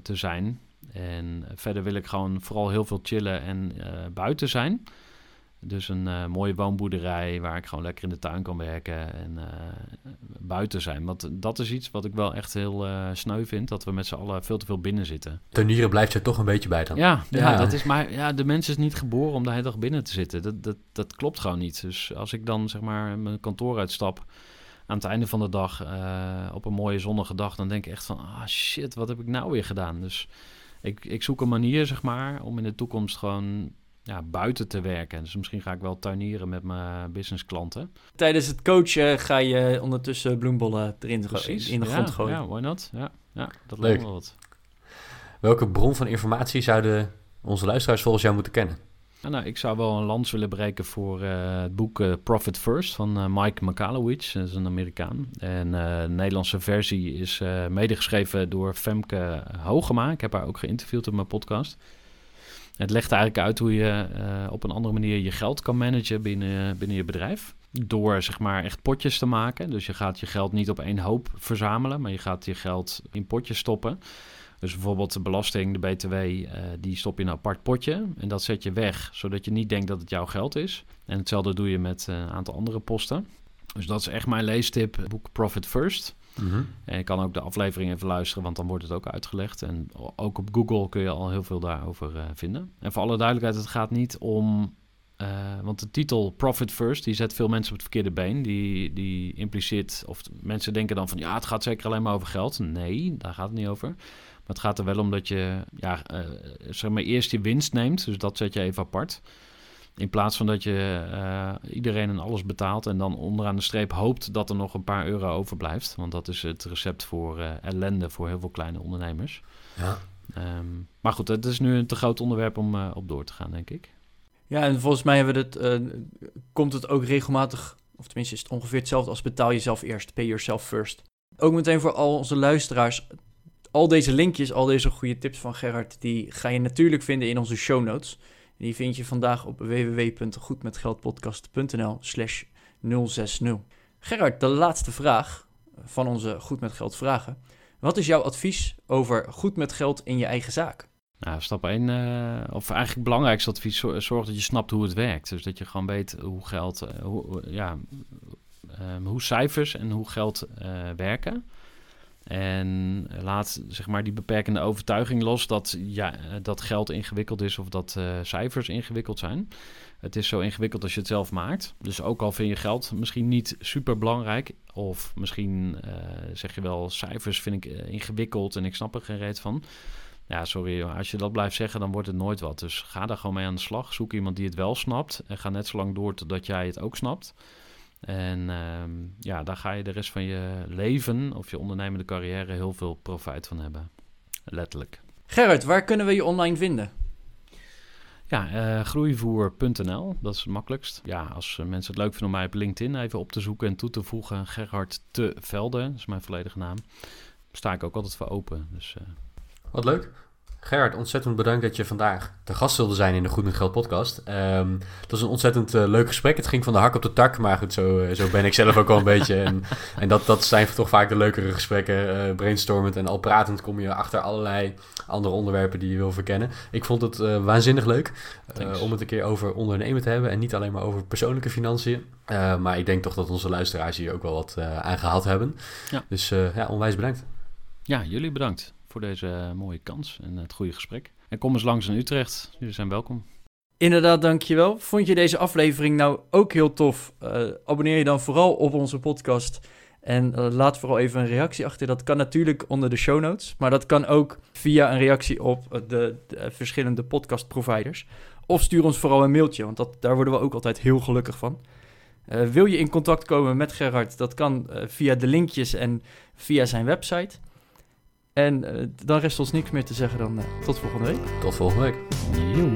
te zijn. En verder wil ik gewoon vooral heel veel chillen en uh, buiten zijn. Dus een eh, mooie woonboerderij waar ik gewoon lekker in de tuin kan werken en eh, buiten zijn. Want dat is iets wat ik wel echt heel eh, sneu vind, dat we met z'n allen veel te veel binnen zitten. Tuinieren blijft er toch een beetje bij dan. Ja, ja. Ja. dat is maar ja, de mens is niet geboren om de hele dag binnen te zitten. Dat, dat, dat klopt gewoon niet. Dus als ik dan zeg maar mijn kantoor uitstap aan het einde van de dag op een mooie zonnige dag, dan denk ik echt van ah shit, wat heb ik nou weer gedaan? Dus ik, ik zoek een manier zeg maar om in de toekomst gewoon ja, buiten te werken. Dus misschien ga ik wel tuinieren met mijn businessklanten. Tijdens het coachen ga je ondertussen bloembollen erin go- in de ja, grond gooien. Ja, why not? Ja, ja dat Leuk. lijkt me wel wat. Welke bron van informatie zouden onze luisteraars volgens jou moeten kennen? Nou, nou, ik zou wel een lans willen breken voor eh, het boek eh, Profit First van eh, Mike Mikalowicz. Dat is een Amerikaan. En eh, de Nederlandse versie is eh medegeschreven door Femke Hogema. Ik heb haar ook geïnterviewd op mijn podcast. Het legt eigenlijk uit hoe je eh, op een andere manier je geld kan managen binnen, binnen je bedrijf. Door zeg maar echt potjes te maken. Dus je gaat je geld niet op één hoop verzamelen, maar je gaat je geld in potjes stoppen. Dus bijvoorbeeld de belasting, de BTW, eh, die stop je in een apart potje. En dat zet je weg, zodat je niet denkt dat het jouw geld is. En hetzelfde doe je met eh, een aantal andere posten. Dus dat is echt mijn leestip, boek Profit First. En je kan ook de aflevering even luisteren, want dan wordt het ook uitgelegd. En ook op Google kun je al heel veel daarover eh, vinden. En voor alle duidelijkheid, het gaat niet om... eh, want de titel Profit First, die zet veel mensen op het verkeerde been. Die, die impliceert, of mensen denken dan van... ja, het gaat zeker alleen maar over geld. Nee, daar gaat het niet over. Maar het gaat er wel om dat je ja, eh, zeg maar eerst je winst neemt. Dus dat zet je even apart. In plaats van dat je eh, iedereen en alles betaalt en dan onderaan de streep hoopt dat er nog een paar euro overblijft. Want dat is het recept voor eh, ellende voor heel veel kleine ondernemers. Ja. Ehm, maar goed, het is nu een te groot onderwerp om eh, op door te gaan, denk ik. Ja, en volgens mij hebben we het, eh, komt het ook regelmatig, of tenminste is het ongeveer hetzelfde als betaal jezelf eerst, pay yourself first. Ook meteen voor al onze luisteraars, al deze linkjes, al deze goede tips van Gerard, die ga je natuurlijk vinden in onze show notes. Die vind je vandaag op www.goedmetgeldpodcast.nl slash 060. Gerard, de laatste vraag van onze Goed met Geld vragen. Wat is jouw advies over goed met geld in je eigen zaak? Nou, stap 1, of eigenlijk het belangrijkste advies, zor- zorg dat je snapt hoe het werkt. Dus dat je gewoon weet hoe geld, eh, hoe, ja, ehm, hoe cijfers en hoe geld eh, werken. En laat zeg maar die beperkende overtuiging los dat, ja, eh, dat geld ingewikkeld is of dat eh, cijfers ingewikkeld zijn. Het is zo ingewikkeld als je het zelf maakt. Dus ook al vind je geld misschien niet super belangrijk, of misschien eh, zeg je wel cijfers vind ik ingewikkeld en ik snap er geen reet van. Ja, sorry, als je dat blijft zeggen, dan wordt het nooit wat. Dus ga daar gewoon mee aan de slag. Zoek iemand die het wel snapt. En ga net zo lang door totdat jij het ook snapt. En ehm, ja, daar ga je de rest van je leven of je ondernemende carrière heel veel profijt van hebben. Letterlijk. Gerard, waar kunnen we je online vinden? Ja, eh, groeivoer.nl, dat is het makkelijkst. Ja, als eh, mensen het leuk vinden om mij op LinkedIn even op te zoeken en toe te voegen. Gerhard te Velde, dat is mijn volledige naam. Daar sta ik ook altijd voor open. Dus eh, Wat leuk. Gerard, ontzettend bedankt dat je vandaag de gast wilde zijn in de Goed met Geld podcast. Ehm het was een ontzettend eh, leuk gesprek. Het ging van de hak op de tak, maar goed, zo, eh, zo ben ik zelf ook wel een beetje. En, en dat, dat zijn toch vaak de leukere gesprekken. eh brainstormend en al pratend kom je achter allerlei andere onderwerpen die je wil verkennen. Ik vond het waanzinnig leuk om het een keer over ondernemen te hebben en niet alleen maar over persoonlijke financiën. Maar ik denk toch dat onze luisteraars hier ook wel wat aan gehad hebben. Ja. Dus ja, onwijs bedankt. ja, jullie bedankt voor deze eh, mooie kans en het goede gesprek. En kom eens langs in Utrecht. Jullie zijn welkom. Inderdaad, dankjewel. Vond je deze aflevering nou ook heel tof? Eh, abonneer je dan vooral op onze podcast. En eh, laat vooral even een reactie achter. Dat kan natuurlijk onder de show notes. Maar dat kan ook via een reactie op de, de, verschillende podcast providers. Of stuur ons vooral een mailtje, want dat, daar worden we ook altijd heel gelukkig van. Wil je in contact komen met Gerard? Dat kan via de linkjes en via zijn website. En eh, dan rest ons niks meer te zeggen dan eh, tot volgende week. Tot volgende week. Joe.